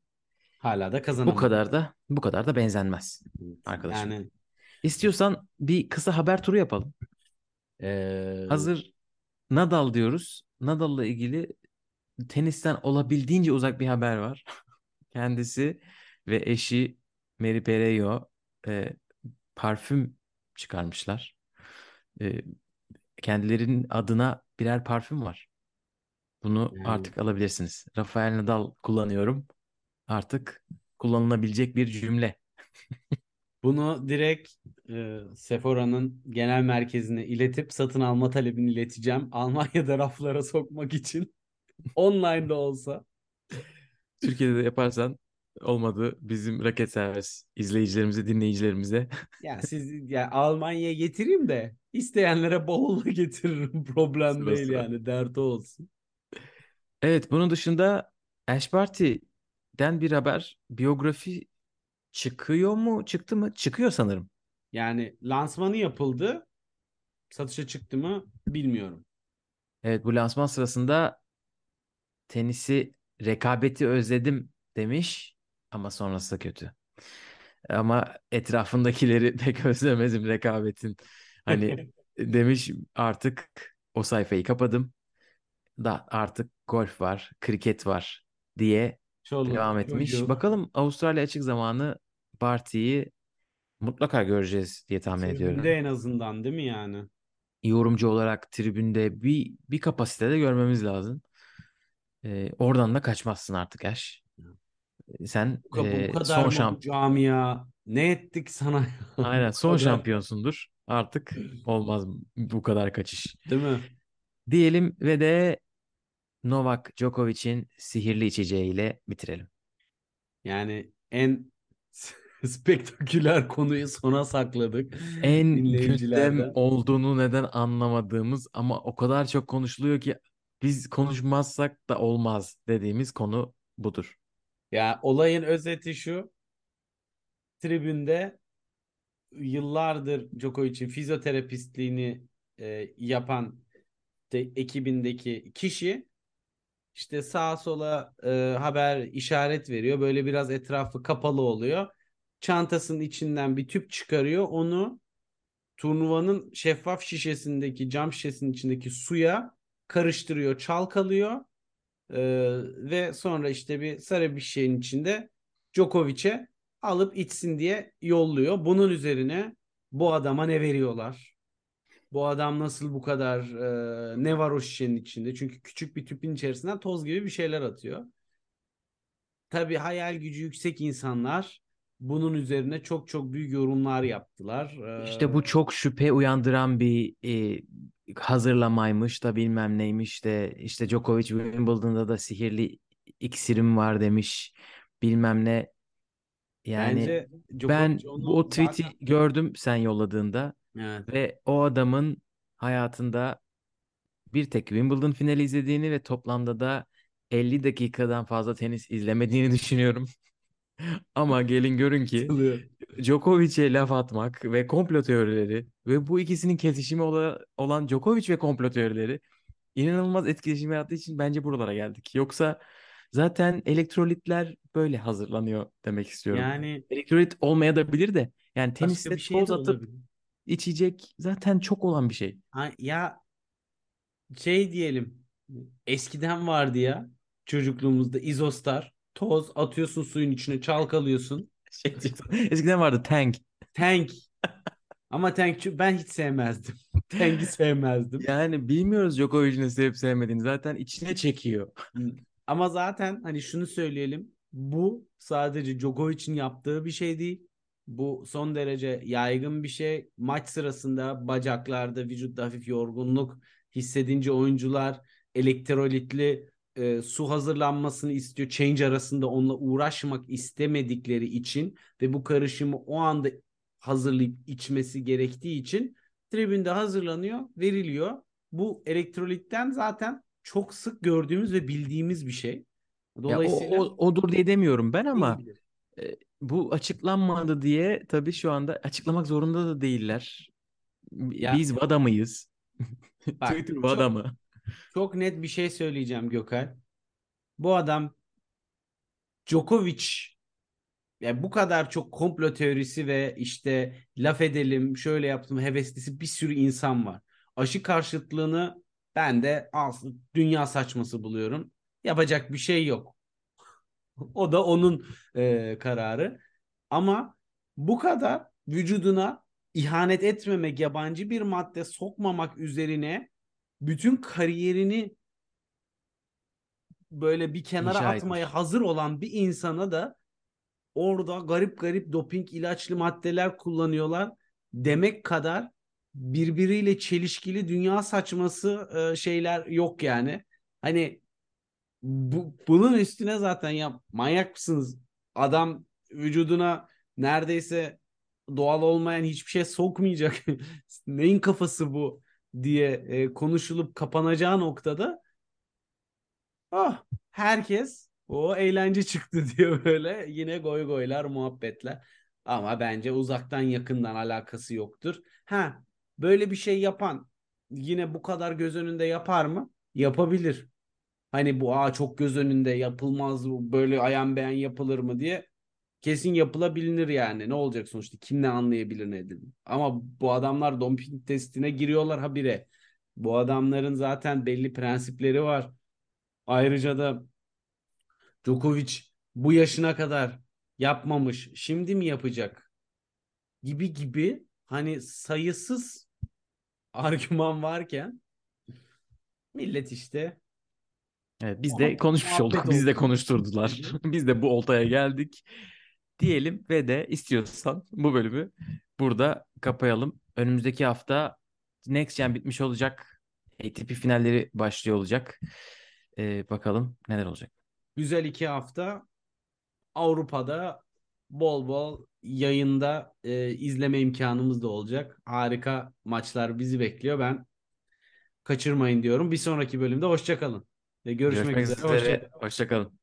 C: Hala da
B: Bu
C: kazanamadı.
B: kadar da bu kadar da benzenmez
C: Evet.
B: arkadaşım.
C: Yani
B: İstiyorsan bir kısa haber turu yapalım.
C: eee,
B: Hazır Nadal diyoruz. Nadal'la ilgili tenisten olabildiğince uzak bir haber var. Kendisi ve eşi Mary Pereiro e, parfüm çıkarmışlar. E, kendilerinin adına birer parfüm var. Bunu
C: Yani-
B: artık alabilirsiniz. Rafael Nadal kullanıyorum. Artık kullanılabilecek bir cümle.
C: bunu direkt eee, Sephora'nın genel merkezine iletip satın alma talebini ileteceğim. Almanya'da raflara sokmak için. Online'da olsa.
B: Türkiye'de de yaparsan olmadı bizim raket servis izleyicilerimize, dinleyicilerimize.
C: Ya siz ya Almanya'ya getireyim de isteyenlere bavulla getiririm. Problem
B: Sıra
C: değil yani. Dert olsun.
B: Evet, bunun dışında Ash Barty'den bir haber. Biyografi çıkıyor mu? Çıktı mı? Çıkıyor sanırım.
C: Yani lansmanı yapıldı. Satışa çıktı mı bilmiyorum.
B: Evet, bu lansman sırasında tenisi, rekabeti özledim demiş ama sonrası da kötü. Ama etrafındakileri pek özlemedim rekabetin. Hani demiş artık o sayfayı kapadım. Da artık golf var, kriket var diye
C: Çoluk,
B: devam etmiş.
C: çocuk,
B: Bakalım Avustralya açık zamanı Barty'yi mutlaka göreceğiz diye tahmin ediyorum.
C: tribünde en azından değil mi yani?
B: Yorumcu olarak tribünde bir bir kapasitede görmemiz lazım. Ee, oradan da kaçmazsın artık Ash. Sen
C: Bu,
B: e,
C: kadar
B: son şamp
C: camia? Ne ettik sana?
B: aynen son şampiyonsundur. Artık olmaz bu kadar kaçış.
C: Değil mi?
B: Diyelim ve de Novak Djokovic'in sihirli içeceğiyle bitirelim.
C: Yani en spektaküler konuyu sona sakladık.
B: En gündem olduğunu neden anlamadığımız ama o kadar çok konuşuluyor ki biz konuşmazsak da olmaz dediğimiz konu budur.
C: Ya olayın özeti şu. Tribünde yıllardır Djokovic'in fizyoterapistliğini e, yapan de, ekibindeki kişi işte sağa sola e, haber işaret veriyor. Böyle biraz etrafı kapalı oluyor. Çantasının içinden bir tüp çıkarıyor. Onu turnuvanın şeffaf şişesindeki cam şişesinin içindeki suya karıştırıyor, çalkalıyor. Ee, ve sonra işte bir sarı bir şeyin içinde Djokovic'e alıp içsin diye yolluyor. Bunun üzerine bu adama ne veriyorlar? Bu adam nasıl bu kadar e, ne var o şişenin içinde? Çünkü küçük bir tüpün içerisinden toz gibi bir şeyler atıyor. Tabii hayal gücü yüksek insanlar bunun üzerine çok çok büyük yorumlar yaptılar. Ee,
B: İşte bu çok şüphe uyandıran bir e, hazırlamaymış da bilmem neymiş de işte Djokovic Wimbledon'da da sihirli iksirim var demiş bilmem ne. Yani
C: bence
B: ben
C: Djokovic
B: bu o tweet'i
C: zaten-
B: gördüm sen yolladığında
C: Evet.
B: ve o adamın hayatında bir tek Wimbledon finali izlediğini ve toplamda da 50 dakikadan fazla tenis izlemediğini düşünüyorum. Ama gelin görün ki Djokovic'e laf atmak ve komplo teorileri ve bu ikisinin kesişimi ola- olan Djokovic ve komplo teorileri inanılmaz etkileşim yarattığı için bence buralara geldik. Yoksa zaten elektrolitler böyle hazırlanıyor demek istiyorum.
C: Yani
B: Elektrolit olmayabilir de yani teniste
C: bir şey
B: toz atıp
C: olabilir.
B: İçecek zaten çok olan bir şey.
C: Ha, ya şey diyelim eskiden vardı ya çocukluğumuzda izostar toz atıyorsun suyun içine çalkalıyorsun
B: Şey, eskiden vardı tank.
C: tank ama tank ben hiç sevmezdim tank'i sevmezdim
B: Yani bilmiyoruz Djokovic'in sevip sevmediğini. Zaten içine çekiyor.
C: ama zaten hani şunu söyleyelim bu sadece Djokovic'in yaptığı bir şey değil bu son derece yaygın bir şey maç sırasında bacaklarda vücutta hafif yorgunluk hissedince oyuncular elektrolitli e, su hazırlanmasını istiyor. Change arasında onunla uğraşmak istemedikleri için ve bu karışımı o anda hazırlayıp içmesi gerektiği için tribünde hazırlanıyor, veriliyor. Bu elektrolitten zaten çok sık gördüğümüz ve bildiğimiz bir şey.
B: Dolayısıyla ya o, o, odur diye demiyorum ben ama. Bu açıklanmadı diye tabii şu anda açıklamak zorunda da değiller.
C: Ya-
B: Biz VADA mıyız?
C: Bak,
B: Twitter
C: çok-
B: VADA mı?
C: Çok net bir şey söyleyeceğim Gökay. Bu adam Djokovic yani bu kadar çok komplo teorisi ve işte laf edelim şöyle yaptım heveslisi bir sürü insan var. Aşı karşıtlığını ben de aslında dünya saçması buluyorum. Yapacak bir şey yok. O da onun e, kararı. Ama bu kadar vücuduna ihanet etmemek, yabancı bir madde sokmamak üzerine bütün kariyerini böyle bir kenara
B: İnşa
C: atmaya
B: etmiş.
C: hazır olan bir insana da orada garip garip doping ilaçlı maddeler kullanıyorlar demek kadar birbiriyle çelişkili dünya saçması e, şeyler yok yani. Hani bu, bunun üstüne zaten ya manyak mısınız? Adam vücuduna neredeyse doğal olmayan hiçbir şey sokmayacak. Neyin kafası bu diye e, konuşulup kapanacağı noktada ah herkes o eğlence çıktı diye böyle yine goy goylar muhabbetler. Ama bence uzaktan yakından alakası yoktur. Ha böyle bir şey yapan yine bu kadar göz önünde yapar mı? Yapabilir. Hani bu aa çok göz önünde yapılmaz böyle ayan beyan yapılır mı diye kesin yapılabilir yani. Ne olacak sonuçta? Kim ne anlayabilir ne dedi. Ama bu adamlar doping testine giriyorlar habire. Bu adamların zaten belli prensipleri var. Ayrıca da Djokovic bu yaşına kadar yapmamış. Şimdi mi yapacak? Gibi gibi hani sayısız argüman varken millet işte
B: Evet, biz de konuşmuş olduk. Bizi de konuşturdular. Biz de bu oltaya geldik. Diyelim ve de istiyorsan bu bölümü burada kapayalım. Önümüzdeki hafta Next Gen bitmiş olacak. ATP finalleri başlıyor olacak. Ee, bakalım neler olacak.
C: güzel iki hafta Avrupa'da bol bol yayında e, izleme imkanımız da olacak. Harika maçlar bizi bekliyor. Ben kaçırmayın diyorum. Bir sonraki bölümde hoşça kalın ve görüşmek,
B: Görüşmek
C: üzere. Hoşça
B: üzere. Hoşça kalın.